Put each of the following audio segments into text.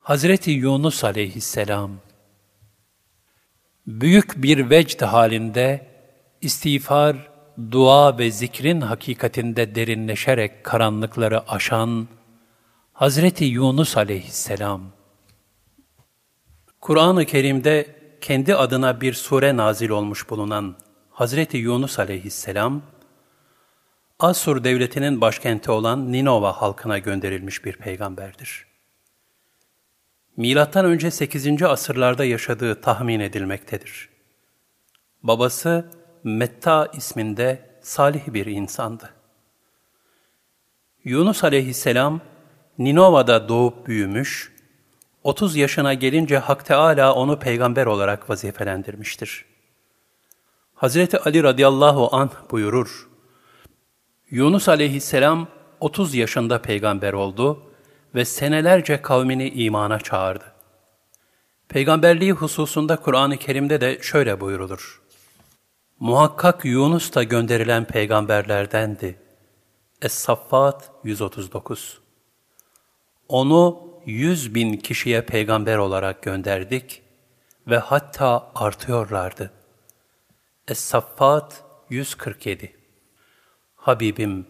Hazreti Yunus aleyhisselam büyük bir vecd halinde istiğfar, dua ve zikrin hakikatinde derinleşerek karanlıkları aşan Hazreti Yunus aleyhisselam Kur'an-ı Kerim'de kendi adına bir sure nazil olmuş bulunan Hazreti Yunus aleyhisselam, Asur devletinin başkenti olan Ninova halkına gönderilmiş bir peygamberdir. Önce 8. asırlarda yaşadığı tahmin edilmektedir. Babası Metta isminde salih bir insandı. Yunus aleyhisselam Ninova'da doğup büyümüş, 30 yaşına gelince Hak Teala onu peygamber olarak vazifelendirmiştir. Hazreti Ali radıyallahu anh buyurur, Yunus aleyhisselam 30 yaşında peygamber oldu ve senelerce kavmini imana çağırdı. Peygamberliği hususunda Kur'an-ı Kerim'de de şöyle buyurulur. Muhakkak Yunus da gönderilen peygamberlerdendi. Es-Saffat 139 Onu yüz bin kişiye peygamber olarak gönderdik ve hatta artıyorlardı. Es-Saffat 147 Habibim,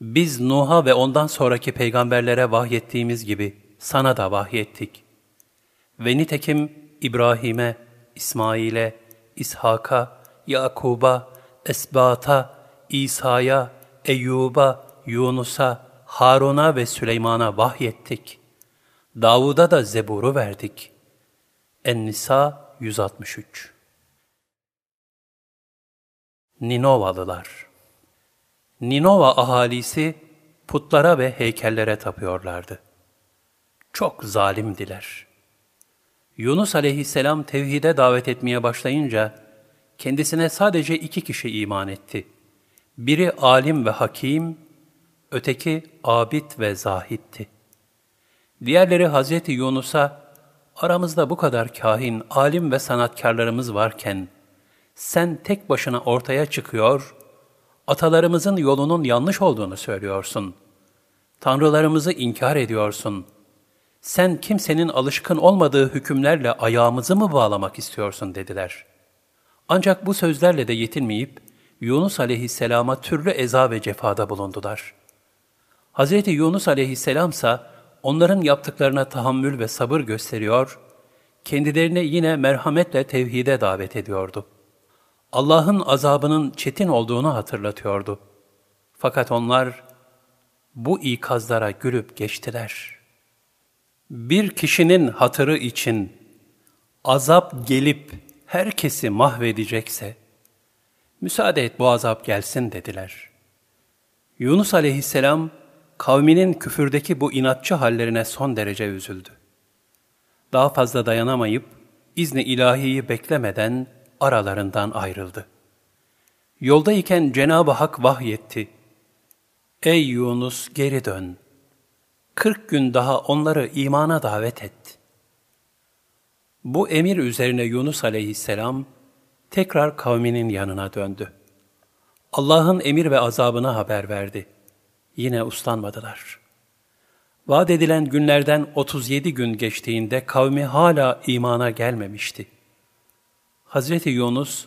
biz Nuh'a ve ondan sonraki peygamberlere vahyettiğimiz gibi sana da vahyettik. Ve nitekim İbrahim'e, İsmail'e, İshak'a, Yakub'a, Esbat'a, İsa'ya, Eyyub'a, Yunus'a, Harun'a ve Süleyman'a vahyettik. Davud'a da Zebur'u verdik. En-Nisa 163 Ninovalılar Ninova ahalisi putlara ve heykellere tapıyorlardı. Çok zalimdiler. Yunus aleyhisselam tevhide davet etmeye başlayınca kendisine sadece iki kişi iman etti. Biri alim ve hakim, öteki abid ve zahitti. Diğerleri Hazreti Yunus'a, aramızda bu kadar kahin, alim ve sanatkarlarımız varken, sen tek başına ortaya çıkıyor Atalarımızın yolunun yanlış olduğunu söylüyorsun. Tanrılarımızı inkar ediyorsun. Sen kimsenin alışkın olmadığı hükümlerle ayağımızı mı bağlamak istiyorsun dediler. Ancak bu sözlerle de yetinmeyip Yunus aleyhisselama türlü eza ve cefada bulundular. Hz. Yunus aleyhisselam ise onların yaptıklarına tahammül ve sabır gösteriyor, kendilerini yine merhametle tevhide davet ediyordu.'' Allah'ın azabının çetin olduğunu hatırlatıyordu. Fakat onlar bu ikazlara gülüp geçtiler. Bir kişinin hatırı için azap gelip herkesi mahvedecekse, müsaade et bu azap gelsin dediler. Yunus aleyhisselam, kavminin küfürdeki bu inatçı hallerine son derece üzüldü. Daha fazla dayanamayıp, izni ilahiyi beklemeden, aralarından ayrıldı. Yoldayken Cenab-ı Hak vahyetti. Ey Yunus geri dön. Kırk gün daha onları imana davet et. Bu emir üzerine Yunus aleyhisselam tekrar kavminin yanına döndü. Allah'ın emir ve azabını haber verdi. Yine uslanmadılar. Vaat edilen günlerden 37 gün geçtiğinde kavmi hala imana gelmemişti. Hazreti Yunus,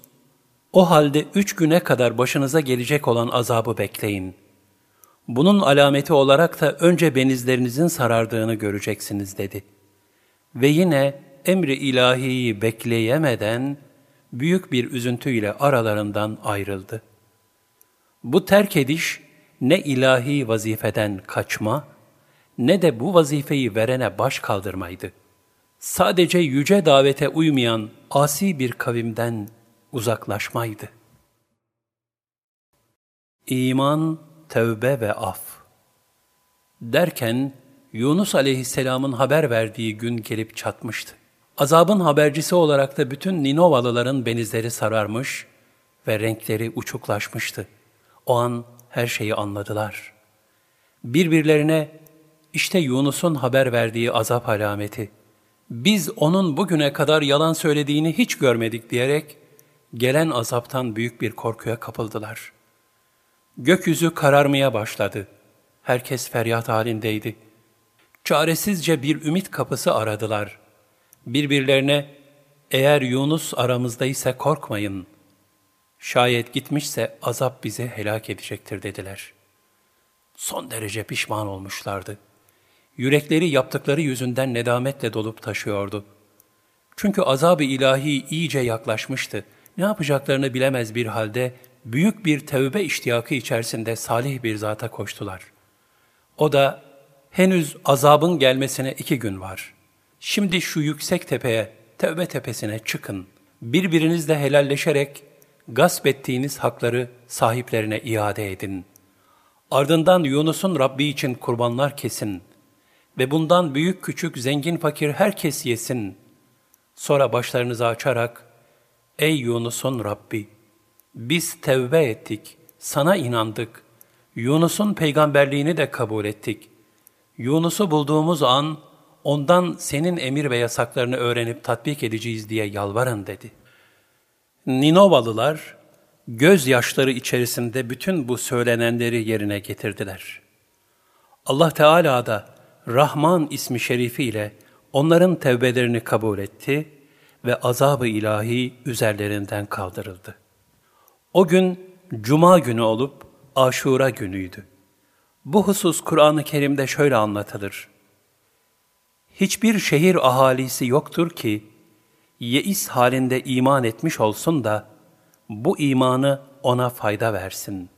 o halde üç güne kadar başınıza gelecek olan azabı bekleyin. Bunun alameti olarak da önce benizlerinizin sarardığını göreceksiniz dedi. Ve yine emri ilahiyi bekleyemeden büyük bir üzüntüyle aralarından ayrıldı. Bu terk ediş ne ilahi vazifeden kaçma ne de bu vazifeyi verene baş kaldırmaydı.'' Sadece yüce davete uymayan asi bir kavimden uzaklaşmaydı. İman, tevbe ve af Derken Yunus aleyhisselamın haber verdiği gün gelip çatmıştı. Azabın habercisi olarak da bütün Ninovalıların benizleri sararmış ve renkleri uçuklaşmıştı. O an her şeyi anladılar. Birbirlerine işte Yunus'un haber verdiği azap alameti, biz onun bugüne kadar yalan söylediğini hiç görmedik diyerek gelen azaptan büyük bir korkuya kapıldılar. Gökyüzü kararmaya başladı. Herkes feryat halindeydi. Çaresizce bir ümit kapısı aradılar. Birbirlerine, eğer Yunus aramızdaysa korkmayın. Şayet gitmişse azap bizi helak edecektir dediler. Son derece pişman olmuşlardı. Yürekleri yaptıkları yüzünden nedametle dolup taşıyordu. Çünkü azab-ı ilahi iyice yaklaşmıştı. Ne yapacaklarını bilemez bir halde büyük bir tevbe iştiyakı içerisinde salih bir zata koştular. O da henüz azabın gelmesine iki gün var. Şimdi şu yüksek tepeye, tevbe tepesine çıkın. Birbirinizle helalleşerek gasp ettiğiniz hakları sahiplerine iade edin. Ardından Yunus'un Rabbi için kurbanlar kesin ve bundan büyük küçük zengin fakir herkes yesin. Sonra başlarınızı açarak, Ey Yunus'un Rabbi! Biz tevbe ettik, sana inandık. Yunus'un peygamberliğini de kabul ettik. Yunus'u bulduğumuz an, ondan senin emir ve yasaklarını öğrenip tatbik edeceğiz diye yalvarın dedi. Ninovalılar, gözyaşları içerisinde bütün bu söylenenleri yerine getirdiler. Allah Teala da Rahman ismi şerifiyle onların tevbelerini kabul etti ve azabı ilahi üzerlerinden kaldırıldı. O gün Cuma günü olup Aşura günüydü. Bu husus Kur'an-ı Kerim'de şöyle anlatılır. Hiçbir şehir ahalisi yoktur ki, yeis halinde iman etmiş olsun da, bu imanı ona fayda versin.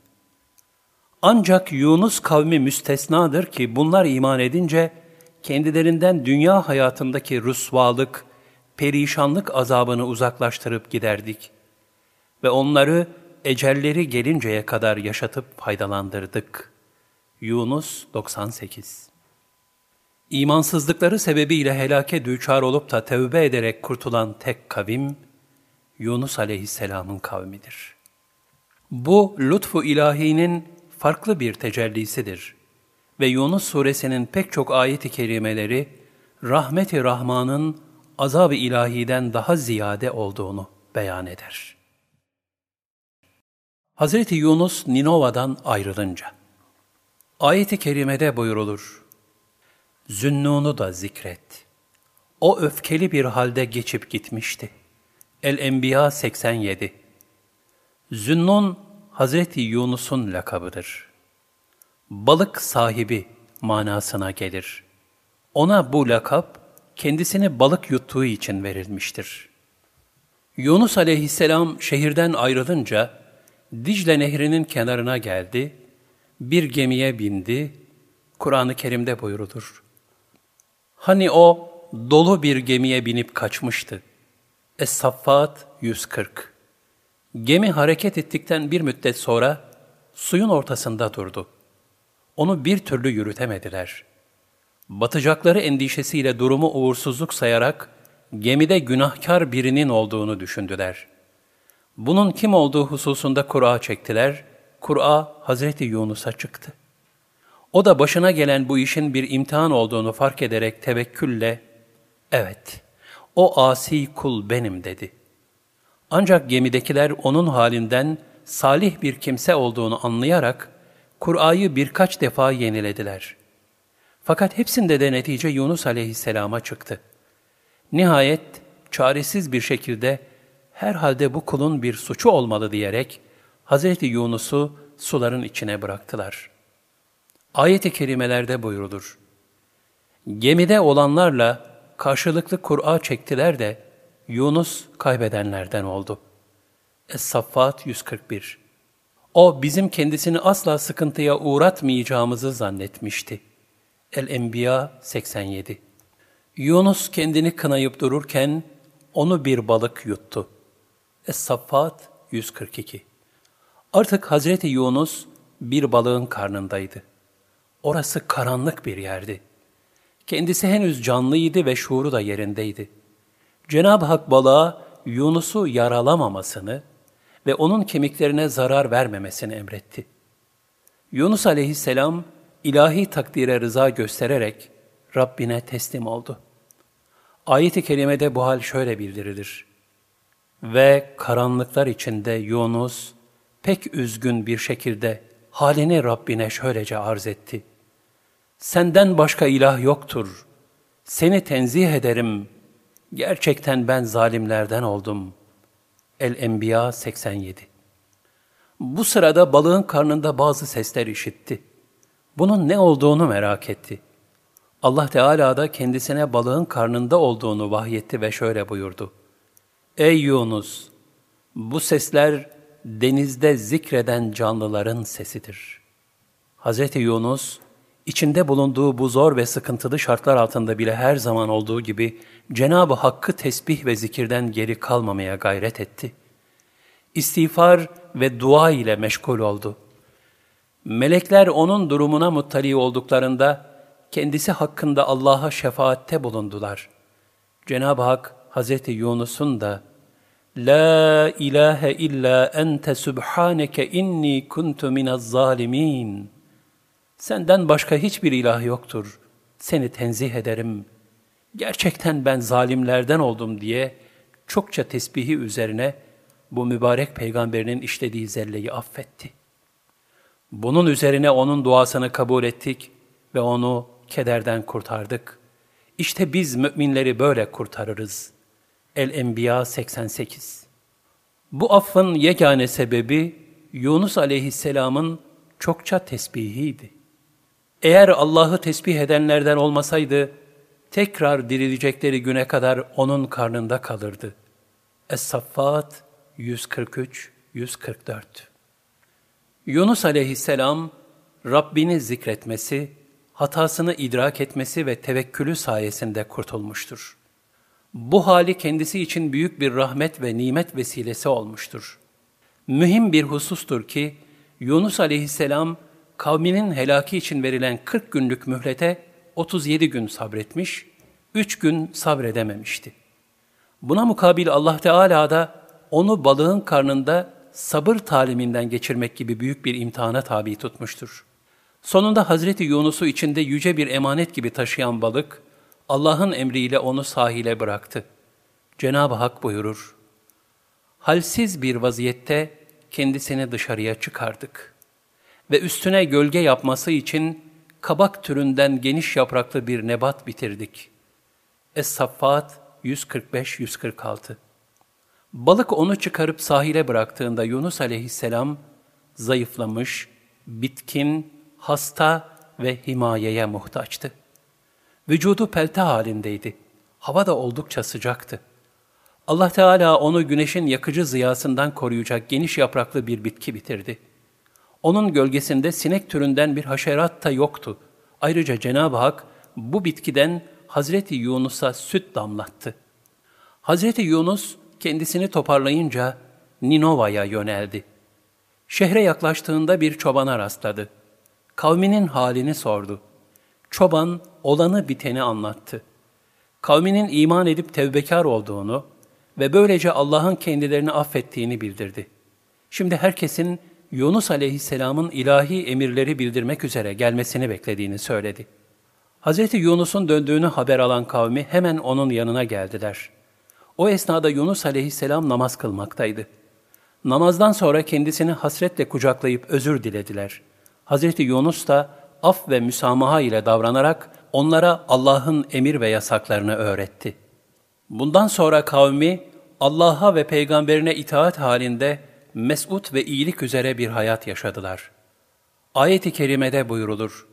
Ancak Yunus kavmi müstesnadır ki bunlar iman edince, kendilerinden dünya hayatındaki rusvalık, perişanlık azabını uzaklaştırıp giderdik. Ve onları ecelleri gelinceye kadar yaşatıp faydalandırdık. Yunus 98 İmansızlıkları sebebiyle helake düçar olup da tevbe ederek kurtulan tek kavim, Yunus aleyhisselamın kavmidir. Bu lütfu ilahinin farklı bir tecellisidir ve Yunus suresinin pek çok ayet-i kerimeleri, rahmet-i Rahman'ın azab-ı ilahiden daha ziyade olduğunu beyan eder. Hazreti Yunus Ninova'dan ayrılınca, ayet-i kerimede buyurulur, Zünnun'u da zikret. O öfkeli bir halde geçip gitmişti. El-Enbiya 87 Zünnun, Hazreti Yunus'un lakabıdır. Balık sahibi manasına gelir. Ona bu lakap, kendisini balık yuttuğu için verilmiştir. Yunus aleyhisselam şehirden ayrılınca, Dicle nehrinin kenarına geldi, bir gemiye bindi, Kur'an-ı Kerim'de buyurulur. Hani o dolu bir gemiye binip kaçmıştı. Es-Saffat 140 Gemi hareket ettikten bir müddet sonra suyun ortasında durdu. Onu bir türlü yürütemediler. Batacakları endişesiyle durumu uğursuzluk sayarak gemide günahkar birinin olduğunu düşündüler. Bunun kim olduğu hususunda Kur'a çektiler. Kur'a Hazreti Yunus'a çıktı. O da başına gelen bu işin bir imtihan olduğunu fark ederek tevekkülle, evet, o asi kul benim dedi. Ancak gemidekiler onun halinden salih bir kimse olduğunu anlayarak, Kur'a'yı birkaç defa yenilediler. Fakat hepsinde de netice Yunus aleyhisselama çıktı. Nihayet çaresiz bir şekilde herhalde bu kulun bir suçu olmalı diyerek Hazreti Yunus'u suların içine bıraktılar. Ayet-i kerimelerde buyurulur. Gemide olanlarla karşılıklı Kur'a çektiler de Yunus kaybedenlerden oldu. Es-Saffat 141 O bizim kendisini asla sıkıntıya uğratmayacağımızı zannetmişti. El-Enbiya 87 Yunus kendini kınayıp dururken onu bir balık yuttu. Es-Saffat 142 Artık Hazreti Yunus bir balığın karnındaydı. Orası karanlık bir yerdi. Kendisi henüz canlıydı ve şuuru da yerindeydi. Cenab-ı Hak balığa Yunus'u yaralamamasını ve onun kemiklerine zarar vermemesini emretti. Yunus aleyhisselam ilahi takdire rıza göstererek Rabbine teslim oldu. Ayet-i kerimede bu hal şöyle bildirilir. Ve karanlıklar içinde Yunus pek üzgün bir şekilde halini Rabbine şöylece arz etti. Senden başka ilah yoktur. Seni tenzih ederim. Gerçekten ben zalimlerden oldum. El-Enbiya 87 Bu sırada balığın karnında bazı sesler işitti. Bunun ne olduğunu merak etti. Allah Teala da kendisine balığın karnında olduğunu vahyetti ve şöyle buyurdu. Ey Yunus! Bu sesler denizde zikreden canlıların sesidir. Hz. Yunus, içinde bulunduğu bu zor ve sıkıntılı şartlar altında bile her zaman olduğu gibi Cenab-ı Hakk'ı tesbih ve zikirden geri kalmamaya gayret etti. İstiğfar ve dua ile meşgul oldu. Melekler onun durumuna muttali olduklarında kendisi hakkında Allah'a şefaatte bulundular. Cenab-ı Hak Hz. Yunus'un da La ilahe illa ente subhaneke inni kuntu minez zalimin. Senden başka hiçbir ilah yoktur. Seni tenzih ederim. Gerçekten ben zalimlerden oldum diye çokça tesbihi üzerine bu mübarek peygamberinin işlediği zelleyi affetti. Bunun üzerine onun duasını kabul ettik ve onu kederden kurtardık. İşte biz müminleri böyle kurtarırız. El-Enbiya 88 Bu affın yegane sebebi Yunus aleyhisselamın çokça tesbihiydi. Eğer Allah'ı tesbih edenlerden olmasaydı, tekrar dirilecekleri güne kadar onun karnında kalırdı. Es-Saffat 143-144 Yunus aleyhisselam, Rabbini zikretmesi, hatasını idrak etmesi ve tevekkülü sayesinde kurtulmuştur. Bu hali kendisi için büyük bir rahmet ve nimet vesilesi olmuştur. Mühim bir husustur ki, Yunus aleyhisselam, kavminin helaki için verilen 40 günlük mühlete 37 gün sabretmiş, 3 gün sabredememişti. Buna mukabil Allah Teala da onu balığın karnında sabır taliminden geçirmek gibi büyük bir imtihana tabi tutmuştur. Sonunda Hazreti Yunus'u içinde yüce bir emanet gibi taşıyan balık, Allah'ın emriyle onu sahile bıraktı. Cenab-ı Hak buyurur, Halsiz bir vaziyette kendisini dışarıya çıkardık ve üstüne gölge yapması için kabak türünden geniş yapraklı bir nebat bitirdik. Es-Saffat 145-146 Balık onu çıkarıp sahile bıraktığında Yunus aleyhisselam zayıflamış, bitkin, hasta ve himayeye muhtaçtı. Vücudu pelte halindeydi. Hava da oldukça sıcaktı. Allah Teala onu güneşin yakıcı ziyasından koruyacak geniş yapraklı bir bitki bitirdi. Onun gölgesinde sinek türünden bir haşerat da yoktu. Ayrıca Cenab-ı Hak bu bitkiden Hazreti Yunus'a süt damlattı. Hazreti Yunus kendisini toparlayınca Ninova'ya yöneldi. Şehre yaklaştığında bir çobana rastladı. Kavminin halini sordu. Çoban olanı biteni anlattı. Kavminin iman edip tevbekar olduğunu ve böylece Allah'ın kendilerini affettiğini bildirdi. Şimdi herkesin Yunus aleyhisselamın ilahi emirleri bildirmek üzere gelmesini beklediğini söyledi. Hz. Yunus'un döndüğünü haber alan kavmi hemen onun yanına geldiler. O esnada Yunus aleyhisselam namaz kılmaktaydı. Namazdan sonra kendisini hasretle kucaklayıp özür dilediler. Hz. Yunus da af ve müsamaha ile davranarak onlara Allah'ın emir ve yasaklarını öğretti. Bundan sonra kavmi Allah'a ve peygamberine itaat halinde mesut ve iyilik üzere bir hayat yaşadılar. Ayet-i kerimede buyurulur.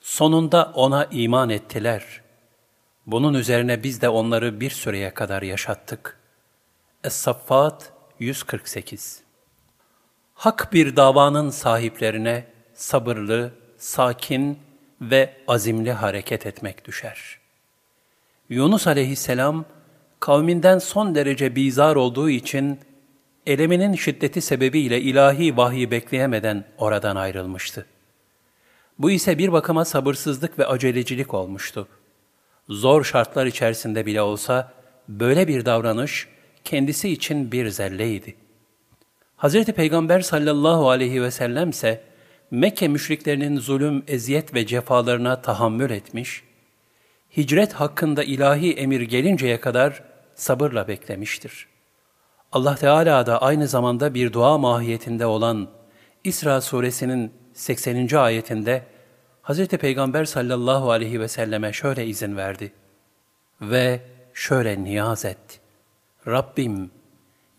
Sonunda ona iman ettiler. Bunun üzerine biz de onları bir süreye kadar yaşattık. Es-Saffat 148 Hak bir davanın sahiplerine sabırlı, sakin ve azimli hareket etmek düşer. Yunus aleyhisselam, kavminden son derece bizar olduğu için eleminin şiddeti sebebiyle ilahi vahyi bekleyemeden oradan ayrılmıştı. Bu ise bir bakıma sabırsızlık ve acelecilik olmuştu. Zor şartlar içerisinde bile olsa böyle bir davranış kendisi için bir zelleydi. Hz. Peygamber sallallahu aleyhi ve sellem ise Mekke müşriklerinin zulüm, eziyet ve cefalarına tahammül etmiş, hicret hakkında ilahi emir gelinceye kadar sabırla beklemiştir. Allah Teala da aynı zamanda bir dua mahiyetinde olan İsra suresinin 80. ayetinde Hz. Peygamber sallallahu aleyhi ve selleme şöyle izin verdi. Ve şöyle niyaz et. Rabbim,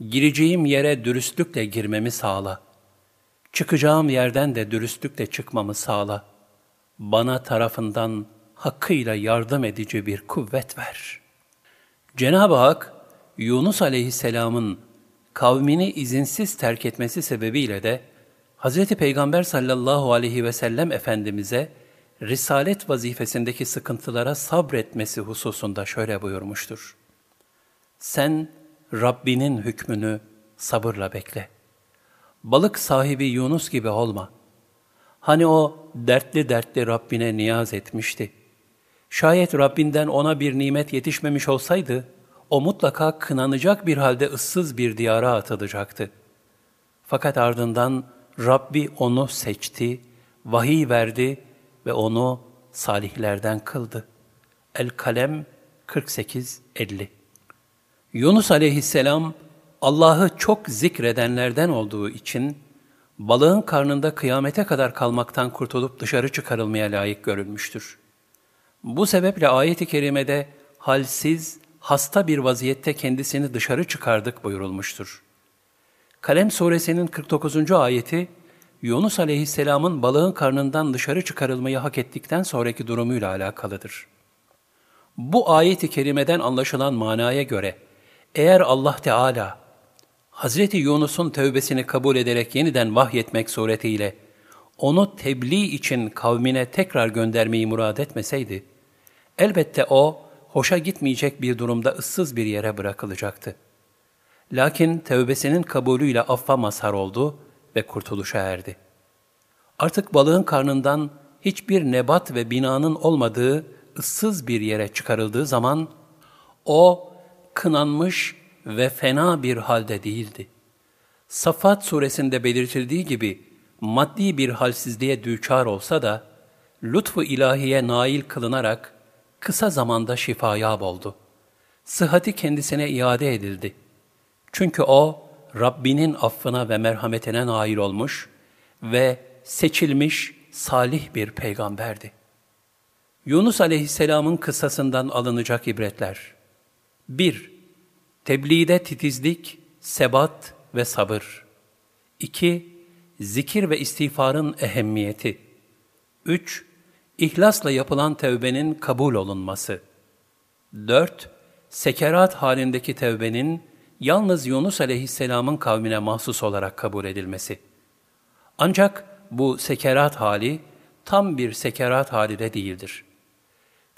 gireceğim yere dürüstlükle girmemi sağla. Çıkacağım yerden de dürüstlükle çıkmamı sağla. Bana tarafından hakkıyla yardım edici bir kuvvet ver. Cenab-ı Hak, Yunus aleyhisselamın kavmini izinsiz terk etmesi sebebiyle de Hz. Peygamber sallallahu aleyhi ve sellem Efendimiz'e risalet vazifesindeki sıkıntılara sabretmesi hususunda şöyle buyurmuştur. Sen Rabbinin hükmünü sabırla bekle. Balık sahibi Yunus gibi olma. Hani o dertli dertli Rabbine niyaz etmişti. Şayet Rabbinden ona bir nimet yetişmemiş olsaydı, o mutlaka kınanacak bir halde ıssız bir diyara atılacaktı. Fakat ardından Rabbi onu seçti, vahiy verdi ve onu salihlerden kıldı. El-Kalem 48-50 Yunus aleyhisselam Allah'ı çok zikredenlerden olduğu için balığın karnında kıyamete kadar kalmaktan kurtulup dışarı çıkarılmaya layık görülmüştür. Bu sebeple ayet-i kerimede halsiz, hasta bir vaziyette kendisini dışarı çıkardık buyurulmuştur. Kalem suresinin 49. ayeti, Yunus aleyhisselamın balığın karnından dışarı çıkarılmayı hak ettikten sonraki durumuyla alakalıdır. Bu ayet-i kerimeden anlaşılan manaya göre, eğer Allah Teala, Hz. Yunus'un tövbesini kabul ederek yeniden vahyetmek suretiyle, onu tebliğ için kavmine tekrar göndermeyi murad etmeseydi, elbette o, hoşa gitmeyecek bir durumda ıssız bir yere bırakılacaktı. Lakin tevbesinin kabulüyle affa mazhar oldu ve kurtuluşa erdi. Artık balığın karnından hiçbir nebat ve binanın olmadığı ıssız bir yere çıkarıldığı zaman o kınanmış ve fena bir halde değildi. Safat suresinde belirtildiği gibi maddi bir halsizliğe düçar olsa da lütfu ilahiye nail kılınarak kısa zamanda şifaya oldu. Sıhhati kendisine iade edildi. Çünkü o Rabbinin affına ve merhametine nail olmuş ve seçilmiş salih bir peygamberdi. Yunus aleyhisselamın kıssasından alınacak ibretler. 1. Tebliğde titizlik, sebat ve sabır. 2. Zikir ve istiğfarın ehemmiyeti. 3. İhlasla yapılan tevbenin kabul olunması. 4. Sekerat halindeki tevbenin yalnız Yunus aleyhisselamın kavmine mahsus olarak kabul edilmesi. Ancak bu sekerat hali tam bir sekerat hali de değildir.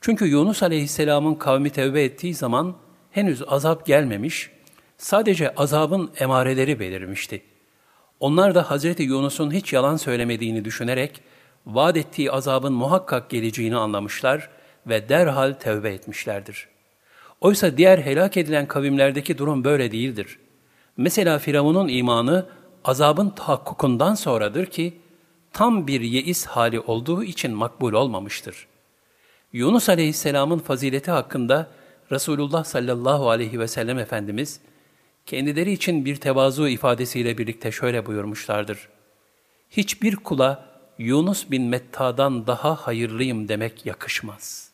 Çünkü Yunus aleyhisselamın kavmi tevbe ettiği zaman henüz azap gelmemiş, sadece azabın emareleri belirmişti. Onlar da Hazreti Yunus'un hiç yalan söylemediğini düşünerek, vaat ettiği azabın muhakkak geleceğini anlamışlar ve derhal tevbe etmişlerdir. Oysa diğer helak edilen kavimlerdeki durum böyle değildir. Mesela Firavun'un imanı azabın tahakkukundan sonradır ki, tam bir yeis hali olduğu için makbul olmamıştır. Yunus aleyhisselamın fazileti hakkında Resulullah sallallahu aleyhi ve sellem Efendimiz, kendileri için bir tevazu ifadesiyle birlikte şöyle buyurmuşlardır. Hiçbir kula Yunus bin Metta'dan daha hayırlıyım demek yakışmaz.''